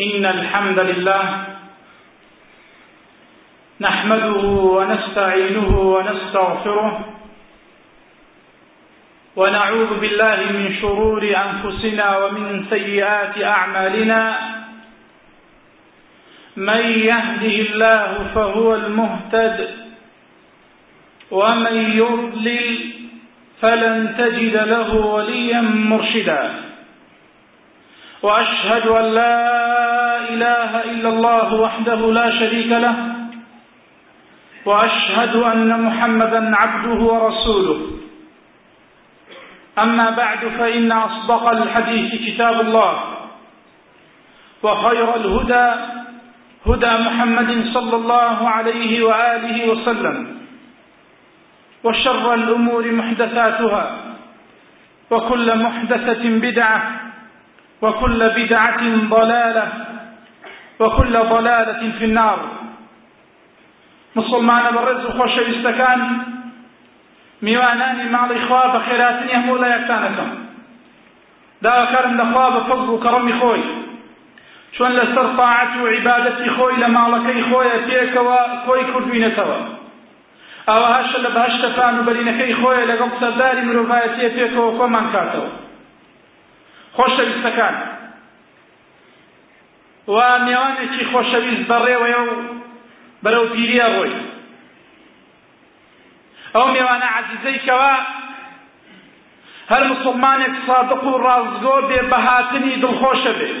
إن الحمد لله نحمده ونستعينه ونستغفره ونعوذ بالله من شرور أنفسنا ومن سيئات أعمالنا من يهده الله فهو المهتد ومن يضلل فلن تجد له وليا مرشدا وأشهد أن لا إله إلا الله وحده لا شريك له وأشهد أن محمدا عبده ورسوله أما بعد فإن أصدق الحديث كتاب الله وخير الهدى هدى محمد صلى الله عليه وآله وسلم وشر الأمور محدثاتها وکل محدثة بدعة وکل بدعة ضلالة وکل ضلالة في النار مسلمان بەڕێز و خۆشەویستەکان میوانانی ماڵی خوا بە خێراتنی هەموو لایەکتانەکەم داواکارم لەخوا بە فەضل و کەڕەمی خۆی چۆن لەسەر طاعەت و عیبادەتی خۆی لە ماڵەکەی خۆیە پێکەوە کۆی کردوینەتەوە ئاوەهاشە لە بەهەشتە پان و بەرینەکەی خۆێ لەگەڵ سەرداری مرۆڤایەتیێ پێکەوە کۆمان کاتەوە. خۆشەویستەکان و نێوانێکی خۆشەویست بەڕێوەیە و بەرەو پیریە ڕۆی. ئەو نێوانە عەزیزەی کەوا هەر مسلمانێک سادق و ڕازگۆ بێ بەهاتنی دڵخۆشە بێت.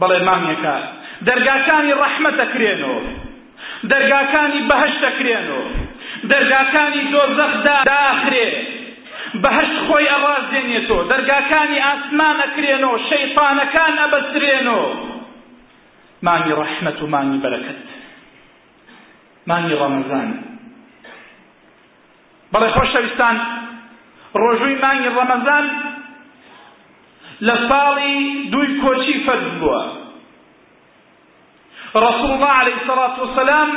بەڵێ مامنێکان دەرگاکانی ڕەحمەت دەکرێن و دەرگاکانی بەهەشت دەکرێن و دەرگاکانی دۆزەخ داخرێ بەهەشت خۆی ئەڕازێنێت و دەرگاکانی ئاسمان ئەکرێن و شەیطانەکان ئەبەسترێن و مانی ڕەحمەت و مانی بەرەکەت مانی ڕەمەزان بەڵێ خۆشەویستان ڕۆژووی مانگی ڕەمەزان لە ساڵی دووی کۆچی فەرز بووە ڕسول الله عليه سەڵات وسلام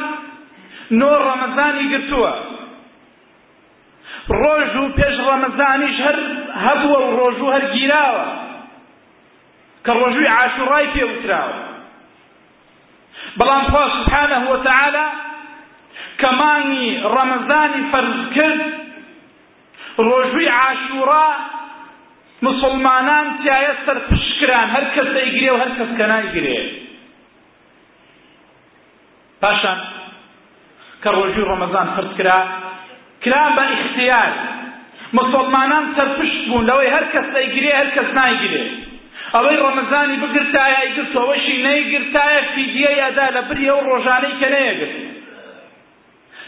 نۆ ڕەمەزانی گرتووە ڕۆژ و پێش ڕەمەزانیش هەر هەبووە و ڕۆژوو هەر گیراوە کە ڕۆژووی عاشوڕای پێوتراوە بەڵام خوا سبحانە وتعالی کە مانگی ڕەمەزانی فەرز کرد ڕۆژووی عاشوڕا مسلمانان تایە سەرپشت کران هەر کەس دەیگرێ و هەر کەس کە نایگرێ پاشان کە ڕۆژوی ڕەمەزان فەرز کرا کرا بە ئیختیار مسوڵمانان سەرپشک بوون لەوەی هەر کەس ئەیگرێ هەر کەس نایگرێ ئەوەی ڕەمەزانی بگرتایە ئەیگرت ئەوەشی نەیگرتایە فیدیەی ئەدا لە بری ئەو ڕۆژانەی کە نەیەگرت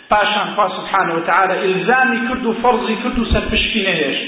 پاشان خوا سبحانه وتعالى ئیلزامی کرد و فەرزی کرد و سەرپشکی نەهێشت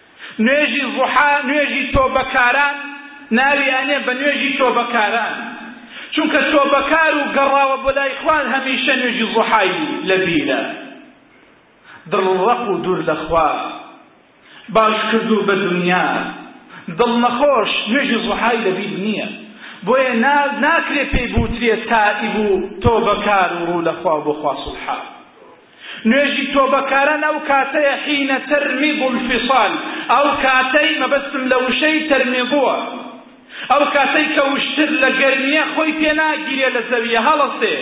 نوێژی ضحا نوێژی تۆبەکاران ناوی ئەنێ بە نوێژی تۆبەکاران چونکە تۆبەکار و گەڕاوە بۆ لای خوان هەمیشە نوێژی ضحای لە بیرە دڵڕەق و دوور لە خوا باش کردو بە دنیا دڵ نەخۆش نوێژی ضحای لە بیر نییە بۆیە ناکرێ پێی بوترێ تائیب و تۆبەکار و ڕوو لە خوا بۆ خوا سبحان نوێژی تۆبەکاران ئەو کاتەیە حین ترمض الفصال ئەو کاتەی مەبەستم لە وشەی ترمضوە ئەو کاتەی کە وشتر لە گەرمیە خۆی پێ ناگیرێ لە زەویە هەڵەسێ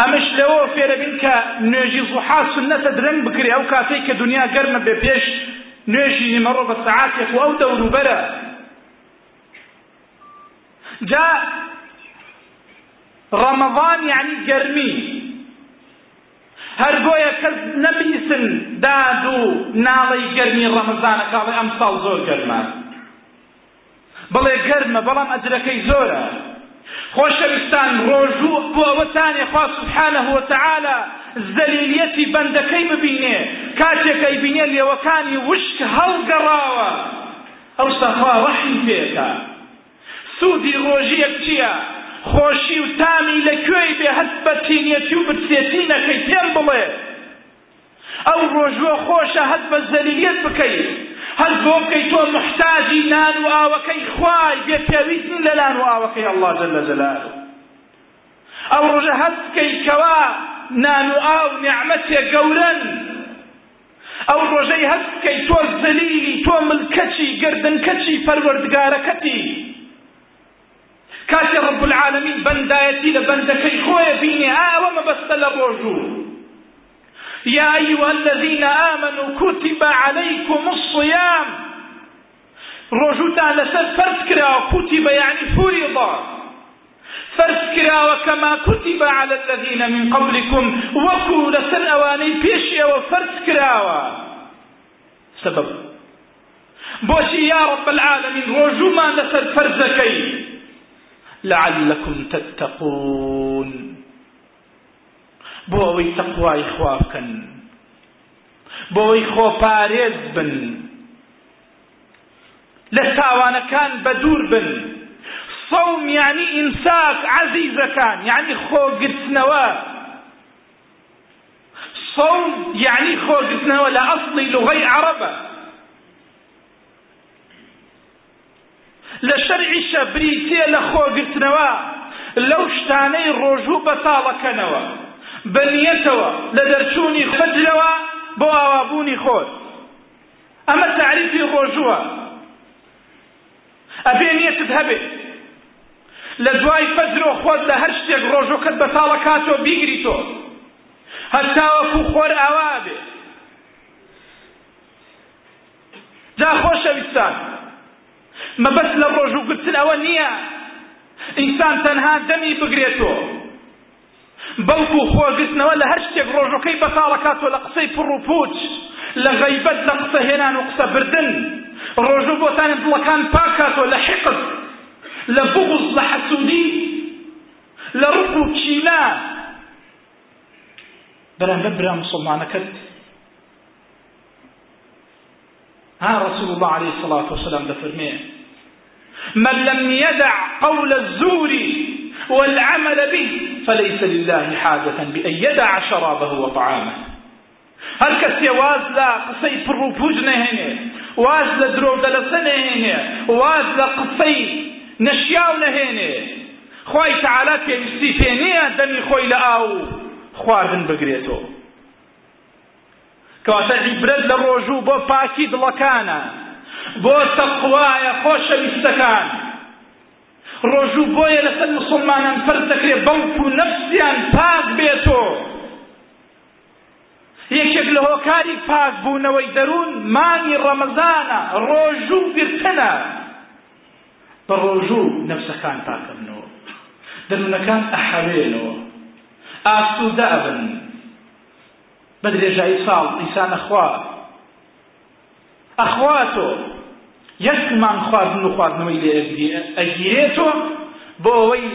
ئەمەش لەوە فێرەبین کە نوێژی زوحا سنەتە درەنگ بکرێ ئەو کاتەی کە دنیا گەرمە بێ پێش نوێژی نیمەڕۆ بە سەعاتێک و ئەو دەوروبەرە جا ڕەمەضان یەعنی گەرمی هەر بۆیە کەس نەبیسن داد و ناڵەی گەرمی ڕەمەزانەکە ئەڵێ ئەمساڵ زۆر گەرمە بەڵێ گەرمە بەڵام ئەجرەکەی زۆرە خۆشەویستان ڕۆژوو بۆ ئەوەتانێ خوا سبحانه وتعالى زەلیلیەتی بەندەکەی ببینێ کاتێک ئەیبینێ لێوەکانی وشک هەڵگەڕاوە ئەوسا خوا ڕەحمی پێکە سودی ڕۆژیەک چیە؟ خۆشی و تامی لە کوێی بێ هەست بە تینیەتی و برسێتی نەکەی پێم بڵێ ئەو ڕۆژوە خۆشە هەست بە زەلیلیەت بکەی هەست بۆ بکەی تۆ محتاجی نان و ئاوەکەی خوای بێ پێویست لە نان و ئاوەکەی اللە جل جلاله ئەو ڕۆژە هەست بکەی کەوا نان و ئاو نیعمەتێ گەورەن ئەو ڕۆژەی هەست بکەی تۆ زەلیلی تۆ ملکەچی گەردنکەچی پەروەردگارەکەتی کاتێ رب العالمین بەندایەتی لە بەندەکەی خۆی بینێ ئا ئەوە مەبەستە لە ڕۆژوو یا ایها الذین آمنوا کتب علیکم الصیام ڕۆژووتان لەسەر فەرز کراوە کوتیبە یەعنی فوریضە فەرز کراوە کەما کوتیبە علی الذین من قبلکم وەکو لەسەر ئەوانەی پێش ئێوە فەرز کراوە سبب بۆچی یا رب العالمین ڕۆژوومان لەسەر فەرزەکەی لعلكم تتقون بۆ ئەوەی تەقوای خوا بکەن بۆی خۆپارێز بن، لە تاوانەکان بەدوور بن، صوم یعنی ئیمساک عەزیزەکان، یعنی خۆگرتنەوە، صوم یعنی خۆگرتنەوە لە ئەسڵی لوغەی عەڕەبە. لە شەرعیشە بریتییە لە خۆگرتنەوە لەو شتانەی ڕۆژوو بەتاڵەکەنەوە بە نیەتەوە لە دەرچوونی فەجرەوە بۆ ئاوابوونی خۆر ئەمە تەعریفی ڕۆژووە ئەبێ نیەتت هەبێ لە دوای فەجرۆ خۆت لە هەر شتێک ڕۆژۆکەت بەتاڵەکاتۆ بیگریتۆ هەتاوەکو خۆر ئاوا بێ جا خۆشەویستان مەبەست لە ڕۆژوو گرتن ئەوە نییە ئینسان تەنها دەمی بگرێتۆ بەڵکو خۆگرتنەوە لە هەر شتێک ڕۆژەکەی بەتاڵەکاتۆ لە قسەی پڕ و پوچ لە غەیبەت لە قسە هێنان و قسە بردن ڕۆژوو بۆتانە دڵەکان پاکاتۆ لە حقد لە بغز لە حەسودی لە ڕق و کینە بەرامبەر برا مسلمانەکەت ها رسول اللە علیە الصلاة والسلام دەفەرمێ من لم يدع قول الزور والعمل به فليس لله حاجة بأن يدع شرابه وطعامه هەر کەسێ واز لە قسەی پڕ و پوچ نەهێنێ واز لە درۆ دەلەسە نەهێنێ واز لە قسەی نەشیاو نەهێنێ خوای تعالی پێویستی پێ نییە دەمی خۆی لە ئاو خواردن بگرێتەوە کەواتە عیبرەت لە ڕۆژوو بۆ پاکی دڵەکانە، بۆ تەقوایە خۆشەویستەکان. ڕۆژوو بۆیە لەسەر موسڵمانان فەرز دەکرێت بەڵکو نەفسیان پاک بێتۆ. یەکێک لە هۆکاری پاکبوونەوەی دەروون مانگی ڕەمەزانە، ڕۆژوو گرتنە. بە ڕۆژوو نەفسەکان پاکەبنەوە، دەروونەکان ئەحەوێنەوە، ئاسوودە ئەبن. بە درێژایی ساڵ ئینسان ئەخوا ئەخواتۆ یەک مانگ خواردن و خواردنەوەی لێ ئەگیرێتۆ بۆ ئەوەی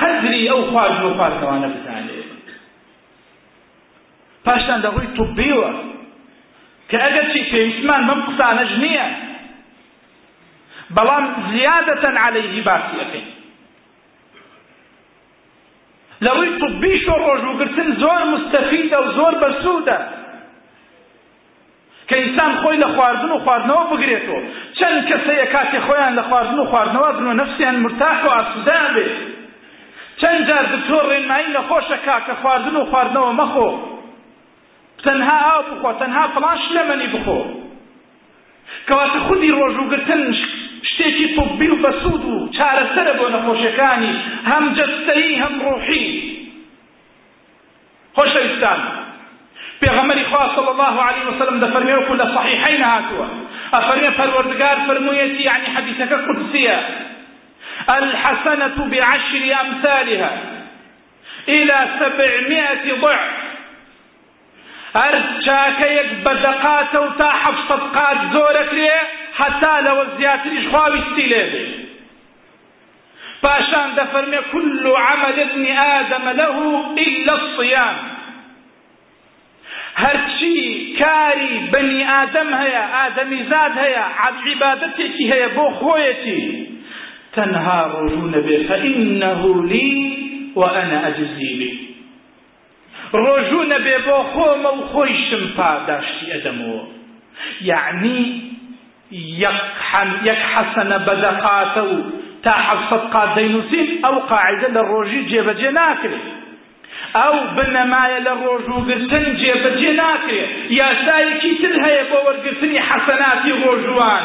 قەدری ئەو خواردن و خواردنەوانە بزانێ پاشان لە ڕووی توبیوە کە ئەگەرچی پێویستمان بەم قسانەش نییە بەڵام زیادەتەن عەلەیهی باسی ئەکەین لەڕووی طبیش و ڕۆژووگرتن زۆر مستەفیدە و زۆر بەسوودە کە ئینسان خۆی لە خواردن و خواردنەوە بگرێتەوە چەند کەس هەیە کاتێ خۆیان لە خواردن و خواردنەوە بن و نەفسیان مرتاح و ئاسودا بێت چەند جار دکتۆر ڕێنمایی نەخۆشە کا کە خواردن و خواردنەوە مەخۆ تەنها ئاو بخۆ تەنها فڵان شلەمەنی بخۆ کەواتە خودی ڕۆژووگرتن شتێکی طبی و بەسوود و چارەسەرە بۆ نەخۆشیەکانی هەم جەستەیی هەم ڕوحی. خۆشەویستان پێغەمبەری خوا صلی الله علیه وسلم دەفەرمێ وەکو لە صحیحین هاتووە ئەفەرمێ پەروەردگار فەرموویەتی یعنی حەدیثەکە قدسیە الحسنة بعشر أمثالها إلى سبعمائة ضعف هەر چاکەیەک بە دە قاتە و تا حەفسەد قات زۆرەکرێ هەتا لەوە زیاتریش خوا ویستی لێ بێ پاشان دەفەرمێ كل عمل ابن آدم له إلا الصيام هەرچی کاری بەنی ئادەم هەیە ئادەمیزاد هەیە عیبادەتێکی هەیە بۆ خۆیەتی تەنها ڕۆژوو نەبێ فإنه لي وأنا أجزي به ڕۆژوو نەبێ بۆ خۆمە و خۆیشم پاداشتی ئەدەمەوە یەعنی یەک حەسەنە بە دە قاتە و تا حەفسەت قات دەینووسین ئەو قاعدە لە ڕۆژی جێبەجێ ناکرێت ئەو بنەمایە لە ڕۆژووگرتن جێبەجێ ناکرێت یاسایەکی تر هەیە بۆ وەرگرتنی حەسەناتی ڕۆژووان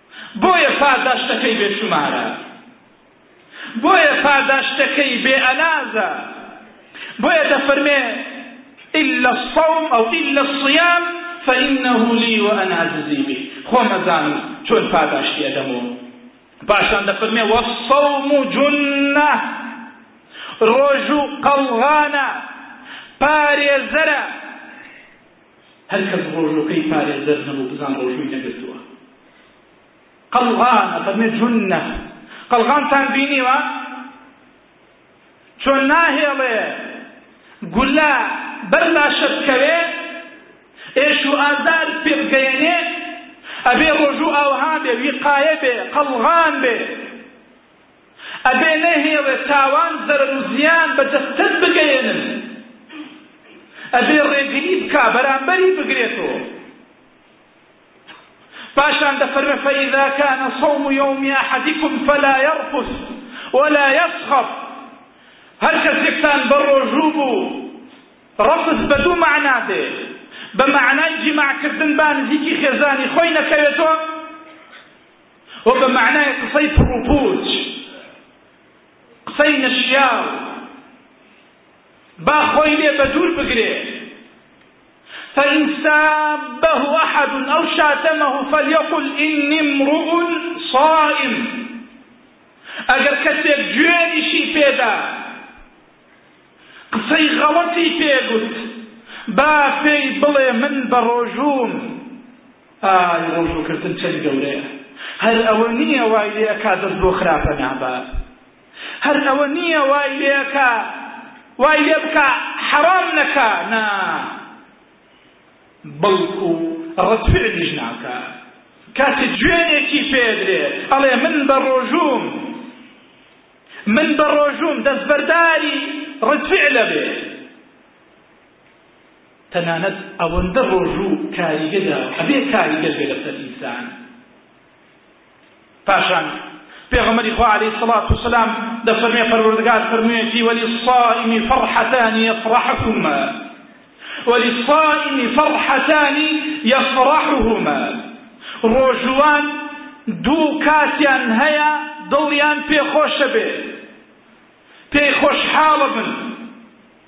بۆیە پاداشتەکەی بێ شومارە. بۆیە پاداشتەکەی بێ ئەنازە. بۆیە دەفەرمێ، الا الصوم او الا الصیام فانه لی و انا اجزی به خۆم ئەزانم چۆن پاداشتی ئەدەم و پاشان دەفەرمێ والصوم جنە ڕۆژ و قەڵغانە پارێزەرە هەر کەس ڕۆژووکەی پارێزەر نەبوو بزان ڕۆژووی نەگرتووە. قەڵغان ئەفەرمێ جونە قەڵغانتان بینیوە چۆن ناهێڵێ گولە بەر لاشە بکەوێ ئێش و ئازار پێ بگەیەنێ ئەبێ ڕۆژوو ئاوها بێ ویقایە بێ قەڵغان بێ ئەبێ نەیهێڵێ تاوان زەرەر و زیان بە جەستەت بگەیەنن، ئەبێ ڕێگری بکا بەرامبەری بگرێتەوە. پاشان دەفەرمێ فإذا كان صوم يوم أحدكم فلا يرفث ولا يسخط هەر کەسێکتان بە ڕۆژوو بوو ڕەفز بە دوو معنا دێ بە معنای جیماعکردن با نزیکی خێزانی خۆی نەکەوێتەوە و بە مەعنای قسەی پڕوپوچ قسەی نەشیاو با خۆی لێ بە دوور بگرێ فإن سابه أحد أو شاتمه فليقل إني امرؤ صائم ئەگەر کەسێک گوێنیشی پێدا قسەی غەڵەتی پێگوت با پێی بڵێ من بە ڕۆژووم ئای ڕۆژ و کردن چەن گەورەیە هەر ئەوە نییە وای لێ ئەکا دەست بۆ خراپە نابا هەر ئەوە نییە وای لێ ئەکا وای لێ بکا حەرام نەکا نا بەڵکو ڕەت فعلیش ناکا کاتی جوێنێکی پێدرێ ئەڵێ من بە ڕۆژووم من بە ڕۆژووم دەستبەرداری ڕەت فعلە بێ تەنانەت ئەوەندە ڕۆژو کاریگە داوە ئەبێ کاریگەر بێ لەسەر ئینسان پاشان پێغەمەری خوا عەلەی سەڵات و سەلام دەفەرمێ پەروەردگار فەرموویەتی وەلیسائمی فەڕحەتانی یەفڕەحهما وەلیسائمی فەڕحەتانی یەفڕەحهما ڕۆژوان دوو کاتیان هەیە دڵیان پێخۆشە بێ پێی خۆشحاڵە بن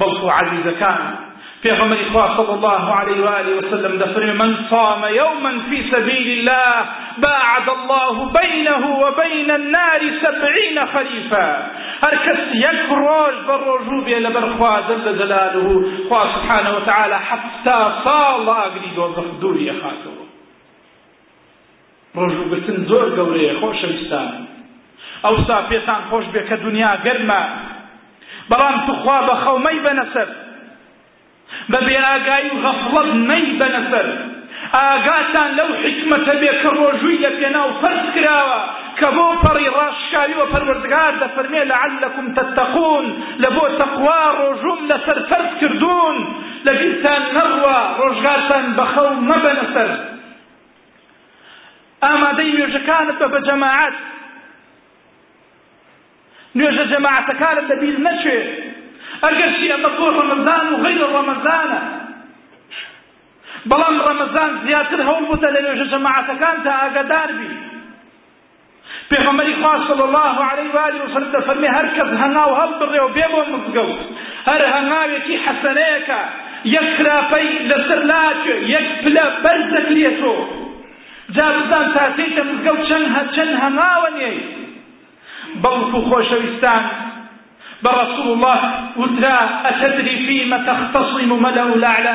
بەڵکو عزیزەکان في عمر إخوة صلى الله عليه وآله وسلم دفر من صام يوما في سبيل الله باعد الله بينه وبين النار سبعين خليفة أركز كس يكراج بر رجوب يلا بر خوا زل زلاله خوا سبحانه وتعالى حتى صال أقريد وضخ دوري خاتو ڕۆژوو گرتن زۆر گەورەیە خۆشەویستان ئەوسا پێتان خۆش بێ کە دنیا گەرمە بەڵام توخوا بە خەو مەی بەنە سەر بە بێ ئاگایی و غەفڵەت مەی بەنە سەر ئاگاتان لەو حکمەتە بێ کە ڕۆژووی لە پێناو فەرز کراوە کە بۆ پەڕی ڕاشکاویوە پەروەردگار دەفەرمێ لەعلەکم تەتەقون لە بۆ تەقوا ڕۆژوم لەسەر فەرز کردوون لە بیرتان نەڕوە ڕۆژگارتان بەخەو مەبەنە سەر ئامادەی نوێژەکانت بە بەجەماعەت نوێژە جەماعەتەکانت لە بیر نەچێ ئەگەرچی ئەمە بۆ ڕەمەزان و غەیرە ڕەمەزانە بەڵام ڕەمەزان زیاتر هەوڵ بدە لە نوێژە جەماعەتەکان تا ئاگادار بی پێغەمبەری خوا صلی اللە علیە و آله وسلم دەفەرمێ هەر کەس هەنگاو هەڵبڕێ و بێ بۆ مزگەوت هەر هەنگاوێکی حەسەنەیەکە یەک خراپەی لەسەر ناچێ یەک پلە بەرز دەکرێتۆ جا بزان تا تێیتە مزگەوت چەند چەند هەنگاوە نێی بەڵکو خۆشەویستان بە رسول الله وترا ئەتدری فیمە تختصم ملأ الاعلى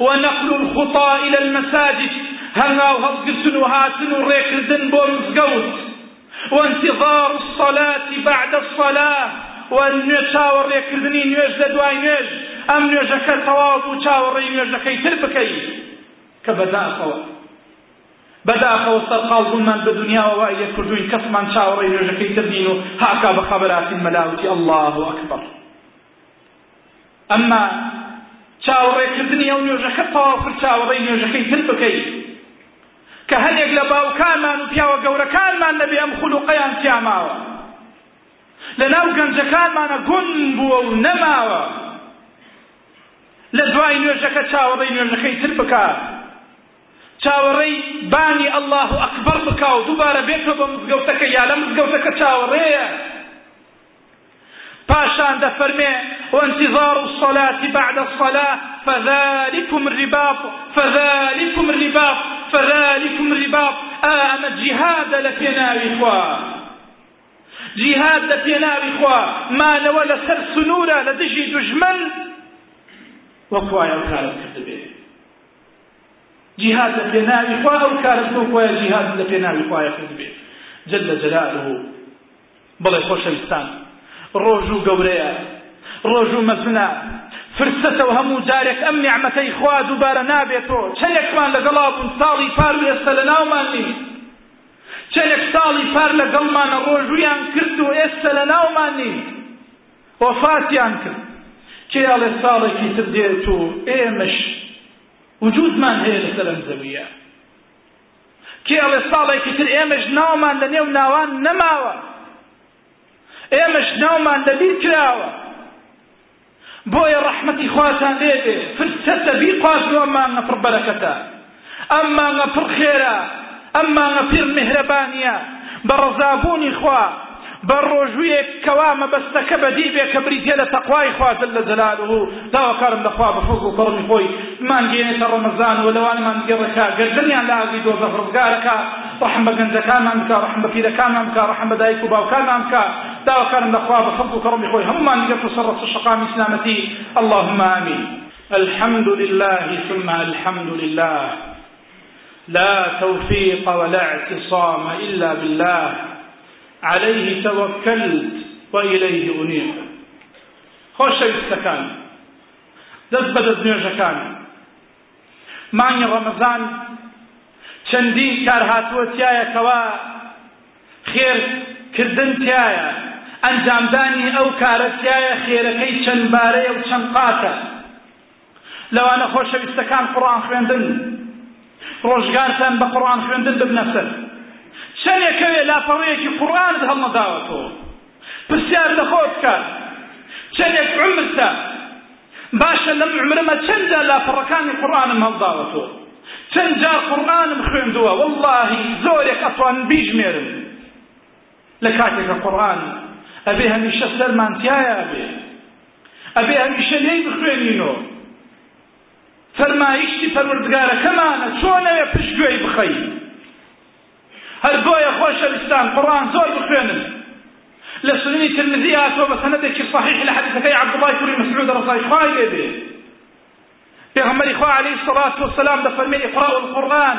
و نقل الخطی الی المساجد هەنگاو هەڵگرتن و هاتن و ڕێکردن بۆ مزگەوت، و انتظار الصلاة بعد الصلاة و نوێ چاوەڕێکردنی نوێژ لە دوای نوێژ، ئەم نوێژەکە تەواو بوو چاوەڕێی نوێژەکەی تر بکەی، کە بەداخەوە بەداخەوە سەرقاڵ بوونمان بە دونیاوە وای لێ کردووین کەسمان چاوەڕێی نوێژەکەی تر نین و هاکا بە خەبەر ئاچین مەلاوتی اللە اکبر. ئەمما چاوەڕێکردنی ئەو نوێژەکەت تەواو کرد چاوەڕێی نوێژەکەی تر بکەی کە هەنێک لە باوکانمان و پیاوە گەورەکانمان نەبێ ئەم خولوقەیان تیاماوە لەناو گەنجەکانمانە گون بووە و نەماوە لە دوای نوێژەکە چاوەڕێی نوێژەکەی تر بکات چاوەڕێی بانی ئەڵڵاه ئەکبەر بکا و دووبارە بێتەوە بە مزگەوتەکە یا لە مزگەوتەکە چاوەڕێیە پاشان دەفەرمێ وانتظار الصلاة بعد الصلاة فذلكم الرباط فذلكم الرباط فذلكم الرباط ئەمە جیهادە لە پێناوی خوا جیهاد لە پێناوی خوا مانەوە لەسەر سنوورە لە دژی دژمن وەکوایە و کارت کردبێ جهاد لە پێناوی خوا ئەو کارەکە و خۆیان جهاد لە پێناوی خوایە کرد بێت جل جلاله بەڵێ خۆشەویستان، ڕۆژوو گەورەیە، ڕۆژوو مەزنە، فرسەتە و هەموو جارێک ئەم نیعمەتەی خوا دووبارە نابێتۆ، چەنێکمان لەگەڵا بوون ساڵی پار و ئێستە لەناومان نین، چەنێک ساڵی پار لەگەڵمانە ڕۆژوویان کرد و ئێستە لەناومان نین، وەفاتیان کرد، کێ ئەڵێ ساڵێکی تر دێت و ئێمەش وجودمان هەیە لەسەر ئەم زەوییە؟ کێ ئەڵێ ساڵێکی تر ئێمەش ناومان لە نێو ناوان نەماوە ئێمەش ناومان لە بیر کراوە بۆیە ڕەحمەتی خواتان لێ بێ فرسەتە بیقوازنەوە ئەمانە پڕ بەرەکەتە ئەمانە پڕ خێرە ئەمانە پڕ میهرەبانییە بە ڕەزابوونی خوا بە ڕۆژوویەک کەوا مەبەستەکە بەدی بێ کە بریتیە لە تەقوای خوا جل جلاله داواکارم لە خوا بە فەزڵ و کەڕەمی خۆی بمانگەیەنێتە ڕەمەزان و لەوانمان بگێڕێ کە گەردنیان لە ئاگری دۆزەخ ڕزگار کا ڕەحم بە گەنجەکانمان بکا ڕەحم بە پیرەکانمان بکا ڕەحم بە دایک و باوکانمان بکا داواکارم لە خوا بە فەزڵ و کەڕەمی خۆی هەموومان بگەڕتە سەر ڕەچە شەقامی ئیسلامەتی اللهم آمین الحمد لله ثم الحمد لله لا توفيق ولا اعتصام إلا بالله علیه توکلت و الیه انیب خۆشەویستەکان دەست بە دەست نوێژەکان مانگی ڕەمەزان چەندین کار هاتووە تایە کەوا خێر کردن تایە ئەنجامدانی ئەو کارە تایە خێرەکەی چەند بارەیە و چەند قاتە لەوانە خۆشەویستەکان قوڕئان خوێندن ڕۆژگارتان بە قوڕئان خوێندن ببنە سەر چەنێ کەوێ لاپەڕەیەکی قوڕئانت هەڵنەداوەتەوە پرسیار لە خۆت بکە چەندێک عمرتە باشە لەم عمرمە چەندە لاپەڕەکانی قوڕئانم هەڵداوەتەوە چەند جار قوڕئانم خوێندووە واللهی زۆرێک ئەتوانن بیژمێرن لە کاتێکە قورئان ئەبێ هەمیشە سەرمان تیایا بێ ئەبێ هەمیشە لێی بخوێنینۆ فەرمایشتی پەروەردگارەکەمانە چۆنەوێ پشتگوێی بخەی هەر بۆیە خۆشەویستان قڕان زۆر بخوێنن لە سننی ترمزی هاتووە بە سەنەدێکی صحیح لە حەدیثەکەی عەبدوڵای کوری مسعود ڕزای خوای لێ بێ پێغەمبەری خوا عەلەیهی سەڵات وسەلام دەفەرمێ ئیقرا القورئان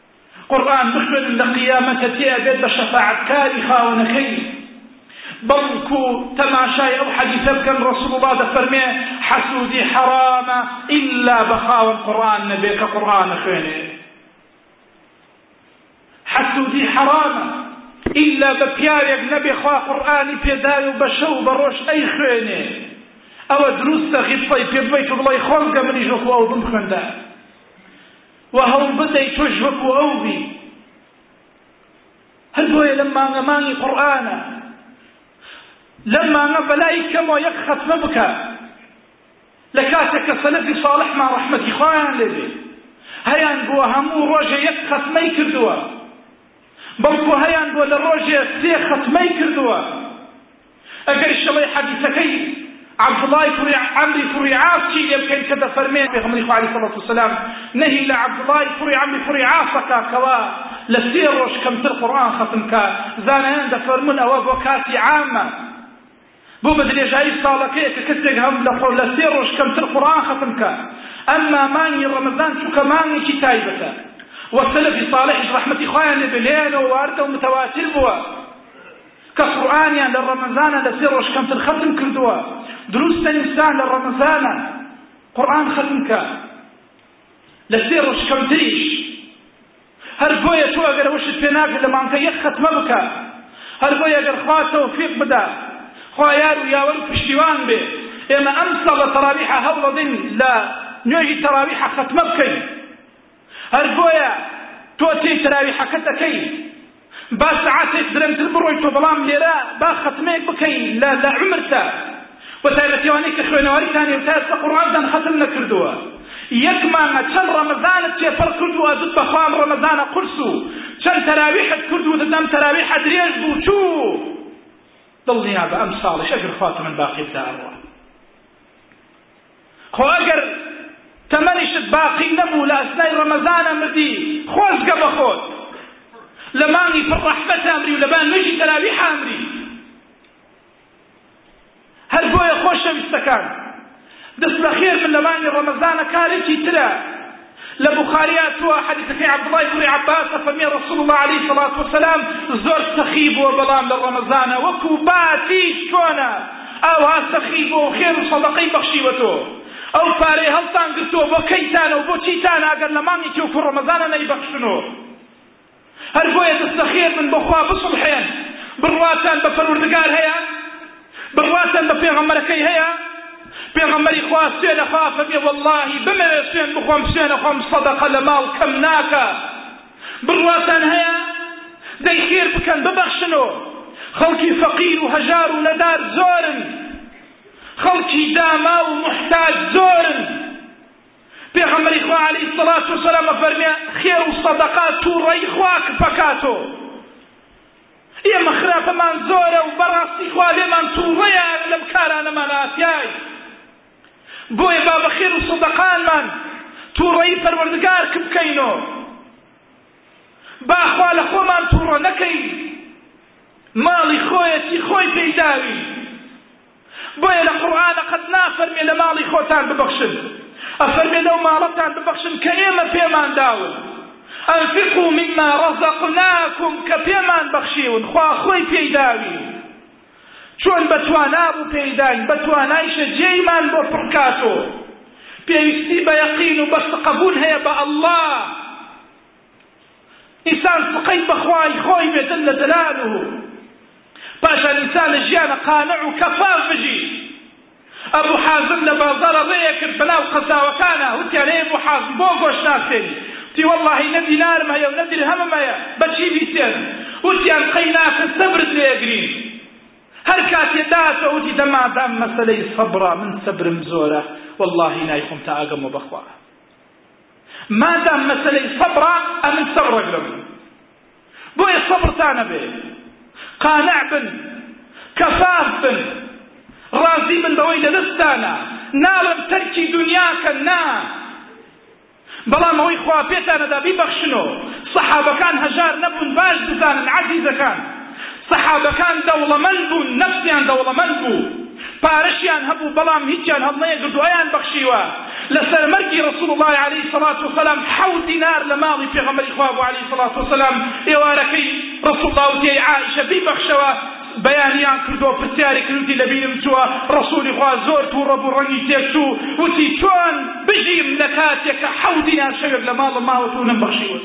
قورئان بخوێنن لە قیامەتە تێ ئەبێت بە شەفاعەت کاری خاوەنەکەی بەڵکو تەماشای ئەو حەدیثە بکەن ڕسول الله دەفەرمێ حەسودی حەرامە ئللا بە خاوەن قورئان نەبێ کە قورئانە خوێنێ حەسودی حەرامە ئللا بە پیاوێک نەبێ خوا قورئانی پێداوی و بە شەو بە ڕۆژ ئەی خوێنێ ئەوە دروستە غیبتەی پێ بڵی کە بڵی خۆزگە منیش وەکو ئەو بم خوێندا و هەوڵبدەیت تۆش وەکو ئەو بی هەر بۆیە لەم مانگە مانگی قورئانە لەم مانگە بەلای کەمەوە یەک خەتمە بکە لە کاتێک کە سەلەفی ساڵحمان ڕەحمەتی خۆیان لێبێ هەیان بۆ هەموو ڕۆژێ یەک خەتمەی کردووە بەڵکو هەیان بۆ لە ڕۆژێ سێ خەتمەی کردووە ئەگەر شڵەی حەدیسەکەی عبداللە کوڕی عمری کوڕی عاص چی لێ بکەین کە دەفەرمێ پێغەمبەری خوا علیه الصلوة والسلام نەهی لە عبداللە کوڕی عمری کوڕی عاص کا کەوا لە سێ ڕۆژ کەمتر قورئان خەتم کا زانایان دەفەرمون ئەوە بۆ کاسی عامە بۆ بە درێژایی ساڵەکەیە کە کەسێک هەم لە خۆ لە سێ ڕۆژ کەمتر قوڕان خەتم کە ئەمما مانگی ڕەمەزان چووکە مانگێکی تایبەتە وەسەلەفی صالحش ڕەحمەتی خۆیان لێ بێ لێیانەوە واردە و متەواتر بووە کە قورئانیان لە ڕەمەزانە لە سێ ڕۆژ کەمتر خەتم کردووە دروستە ئینسان لە ڕەمەزانە قورئان خەتم کا لە سێ ڕۆژ کەمتریش هەر بۆیە تۆ ئەگەر وشت پێ ناکرد لە مانکە یەک خەتمە بکە هەر بۆیە ئەگەر خوا تەوفیق بدا خوا یار و یاوەر و پشتیوان بێ ئێمە ئەمساڵ لە تەراویحە هەوڵەدەین لە نوێژی تەراویحە خەتمە بکەین هەر بۆیە تۆ تێی تەراویحەکەت دەکەی با سەعاتێک درەنگتر بڕۆیتەوە بەڵام لێرە با خەتمەیەک بکەی لە لە عومرتا بە تایبەتی ئەوانەی کە خوێنەواریتان هەیە و تا ئێستا قورئانتان خەتم نەکردووە یەک مانگە چەند ڕەمەزانت تێپەڕ کرد و ئەزوت بەخوا ئەم ڕەمەزانە قورس و چەند تەراویحت کرد و وتت ئەم تەراویحە درێژ بوو چوو دڵنیا بە ئەم ساڵیش ئەگەر خوا تەمەن باقی بدا ئەڕوا خۆ ئەگەر تەمەنیشت باقی نەبوو لە ئەسنای ڕەمەزانە مردی خۆزگە بە خۆت لە مانگی پڕ ڕەحمەت ئەمری و لەبان نوێژی تەراویح ئەمری هەر بۆیە خۆشەویستەکان دەست بەخێر من لە مانگی ڕەمەزانە کارێکی ترە لە بوخاریا چووە حەدیسەکەی عەبدوڵڵای کوڕی عەباس ئەفەرمێ ڕەسوڵ اللە علیە سەڵات وسلام زۆر سەخی بووە بەڵام لە ڕەمەزانە وەکو باتی چۆنە ئاوها سەخی بووە و خێر و سەدەقەی بەخشیوەتۆ ئەو پارەی هەڵتان گرتووە بۆ کەیتانە و بۆ چیتانە ئەگەر لە مانگی کێوکو ڕەمەزانە نەیبەخشنۆ هەر بۆیە دەست لەخێر بن بەخوا بسڵحێن بڕواتان بە پەروردگار هەیە بڕواتان بە پێغەمبەرەکەی هەیە پێغەمبەری خوا سوێنە خوا فەرمی واللهی بمەوێ سوێن بخۆم سوێنە خۆم سەدەقە لە ماڵ کەم ناکە بڕواتان هەیە دەی خێر بکەن ببەخشن و خەڵکی فەقیر و هەژار و نەدار زۆرن خەڵکی داما و محتاج زۆرن پێغەمبەری خوا علیە الصلوة والسلام ئەفەرمێ خێر و سەدەقە تووڕەی خوا کپەکاتۆ ئێمە خراپەمان زۆرە و بەڕاستی خوا لێمان تووڕەیە لەم کارانەمان ئاتیای بۆیە با بە خێر و سەدەقانمان تووڕەی پەروەردگار کبکەینۆ با خوا لە خۆمان تووڕە نەکەین ماڵی خۆیەتی خۆی پێیداوی بۆیە لە قورئانە قەت نافەرمێ لە ماڵی خۆتان ببەخشن ئەفەرمێ لەو ماڵەتان ببەخشن کە ئێمە پێمان داون انفقوا مما رزقناكم کە پێمان بەخشیون خوا خۆی پێی داوی چۆن بەتوانا بوو پێیداین بەتوانایشە جێیمان بۆ پڕکاتۆ پێویستی بە یەقین و بەستقەبول هەیە بە ئەڵڵا ئیسان سقەی بەخوای خۆی بێ جەللە جەلالوه پاشان ئیسان لە ژیانە قانع و کەفاف بژی ئەبو حازم لە بازاڕە ڕێیە کرد بەناو قەزاوەکانە وتیان ئەی ئەبو حازم بۆ گۆشت ناسێنی وتی وەڵڵاهی نە دینارم هەیە و نە درهەمم هەیە بەچی بیسێن وتیان قەی ناکە سەبرت لێگرین هەر کاتێ داتە وتی دەمادام مەسەلەی سەبرە من سەبرم زۆرە وەڵڵاهی نایخۆم تا ئاگەمەوە بەخوا مادام مەسەلەی سەبرە ئەمن سەبرەک لەم بۆیە سەبرتان نەبێ قانع بن کەفاف بن ڕازی بن بەوەی لە دەستانە ناڵم تەرکی دنیاکە نا بەڵام ئەوەی خوا پێتانەدا بیبەخشنەوە سەحابەکان هەژار نەبوون باش بزانن عەزیزەکان سەحابەکان دەوڵەمەند بوون، نەفسیان دەوڵەمەند بوو، پارەشیان هەبوو، بەڵام هیچیان هەڵنەیەگرت و ئەیان بەخشیوە، لەسەر مەرگی رسول اللە علیە الصلوة والسلام حەوت دینار لە ماڵی پێغەمبەری خوا بوو علیە الصلوة والسلام، ئێوارەکەی رسول اللە وتی ئەی عائشە بیبەخشەوە، بەیانیان کردو پرسیاری کرد وتی لەبیرم چووە رسولی خوا زۆر توڕە بوو رەنگی تێکچوو، وتی چۆن بژیم لەکاتێک کە حەوت دینار شەوێک لە ماڵم ماوەتەوە و نەمبەخشیوە.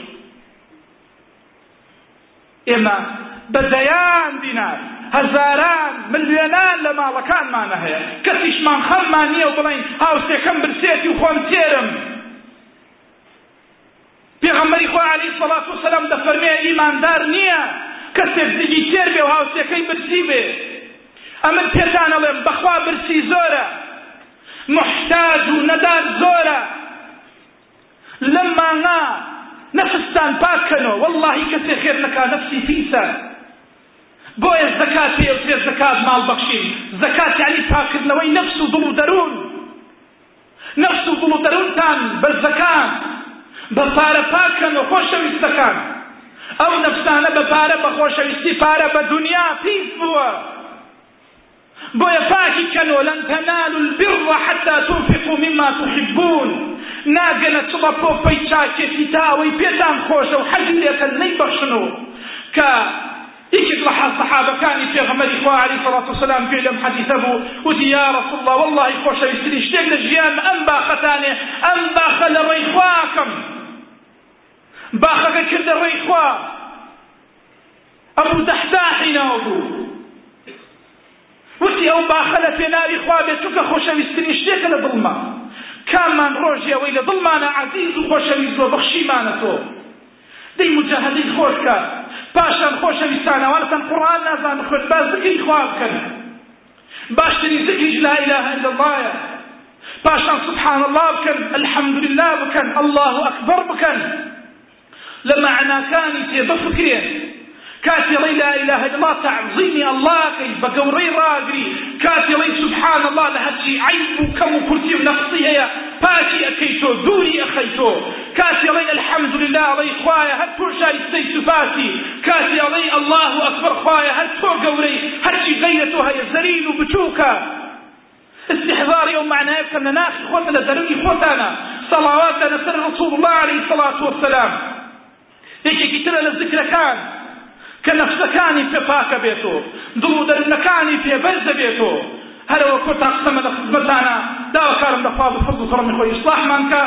ئێمە بە دەیان دینار، هەزاران، ملیۆنان لە ماڵەکانمانە هەیە، کەسیشمان خەممان نییە و بڵێین هاوسێکەم برسێتی و خۆم تێرم. پێغەمبەری خوا عەلەیهی سەڵات و سەلام دەفەرمێ ئیماندار نییە کەسێک زگی تێر بێ و هاوسێکەی برسی بێ. ئەمن پێتان ئەڵێم بەخوا برسی زۆرە، موحتاج و نەدار زۆرە. لەم مانگا نەفستان پاک کەنۆ وەڵاهی کەسێ خێر نەکا نەفسی پیسە بۆیە زەکات پێ وترێ زەکات ماڵ بەخشین زەکات یانی پاکردنەوەی نەفس و دڵ و دەرون نەفس و دڵ و دەرونتان بە زەکات بە پارە پاک کەنۆ خۆشەویستەکان ئەو نەفسانە بە پارە بە خۆشەویستی پارە بە دونیا پیس بووە بۆیە پاکی کەنۆ، لن تنالوا البر حتی تنفقوا مما تحبون، ناگەنە چڵە پۆپەی چاکێتی تا ئەوەی پێتان خۆشە و حەزی لێتە نەیبەخشن و کە یەکێک لە سەحابەکانی پێغەمبەری خوا علیە سەڵات وسەلام گوێی لەم حەدیسە بوو وتی یا رسول اللە واللهی خۆشەویسترین شتێک لە ژیانم ئەم باخەتانێ ئەم باخە لە ڕێی خواکەم باخەکە کردە ڕێی خوا ئەبو دەحداحی ناو بوو وتی ئەو باخە لە پێناوی خوا بێت چونکە خۆشەویسترین شتێکە لە دڵما کاممان ڕۆژی ئەوەی لە دڵمانە عەزیز و خۆشەویست بووە بەخشیمانە تۆ دەی مجاهدەی خۆش کە پاشان خۆشەویستانەوانتان قورئان نازان بخوێن با زکری خوا بکەن باشترین زکریش لا اله الا اللهە پاشان سبحان الله بکەن الحمد لله بکەن الله اکبر بکەن لە مەعناکانی تێ بفکرێن، کاتی ڵێی لا الە الا اللە تەعزیمی اللە کەی بە گەوڕەی ڕاگری، کاتی ڵێی سبحان اللە لە هەرچی عەیب و کەم و کورتی و نەقسی هەیە پاکی ئەکەیتۆ دووری ئەخەیتۆ، کاتی ڵێی الحمدللە ئەڵێی خوایە هەر تۆ شایستەی سوپاسی، کاتی ئەڵێی اللە اکبر خوایە هەر تۆ گەورەی هەرچی غەیرە تۆ هەیە زەلیل و بچووکە. استحضاری ئەو مەعنایە بکەن لە ناخی خۆتە لە دەرونی خۆتانە صلوات دەنە سەر رسول الله علیه الصلاة والسلام یەکێکی ترە لە ذکرەکان کە نەفسەکانی پێ پاکە بێتەوە دڵ و دەرونەکانی پێ بەرز دەبێتەوە هەرەوە کۆتا قسەمە لە خزمەتانە داواکارم لە خوا بفەزل و کەڕەمی خۆی ئیسلاحمان کە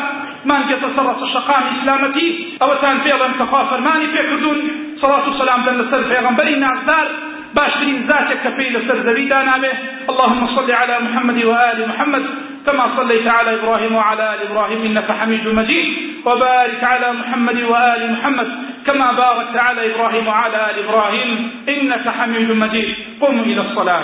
مانگێتە سەر ڕەسە شەقام ئیسلامەتی ئەوەتان پێڵێم کە خوا فەرمانی پێکردوون سەڵات و سەلام دەن لەسەر پێغەمبەری نازدار باشرين ذاتك كفيل السرزوي دانابه اللهم صل على محمد وآل محمد كما صليت على إبراهيم وعلى آل إبراهيم إنك حميد مجيد وبارك على محمد وآل محمد كما باركت على إبراهيم وعلى آل إبراهيم إنك حميد مجيد قم إلى الصلاة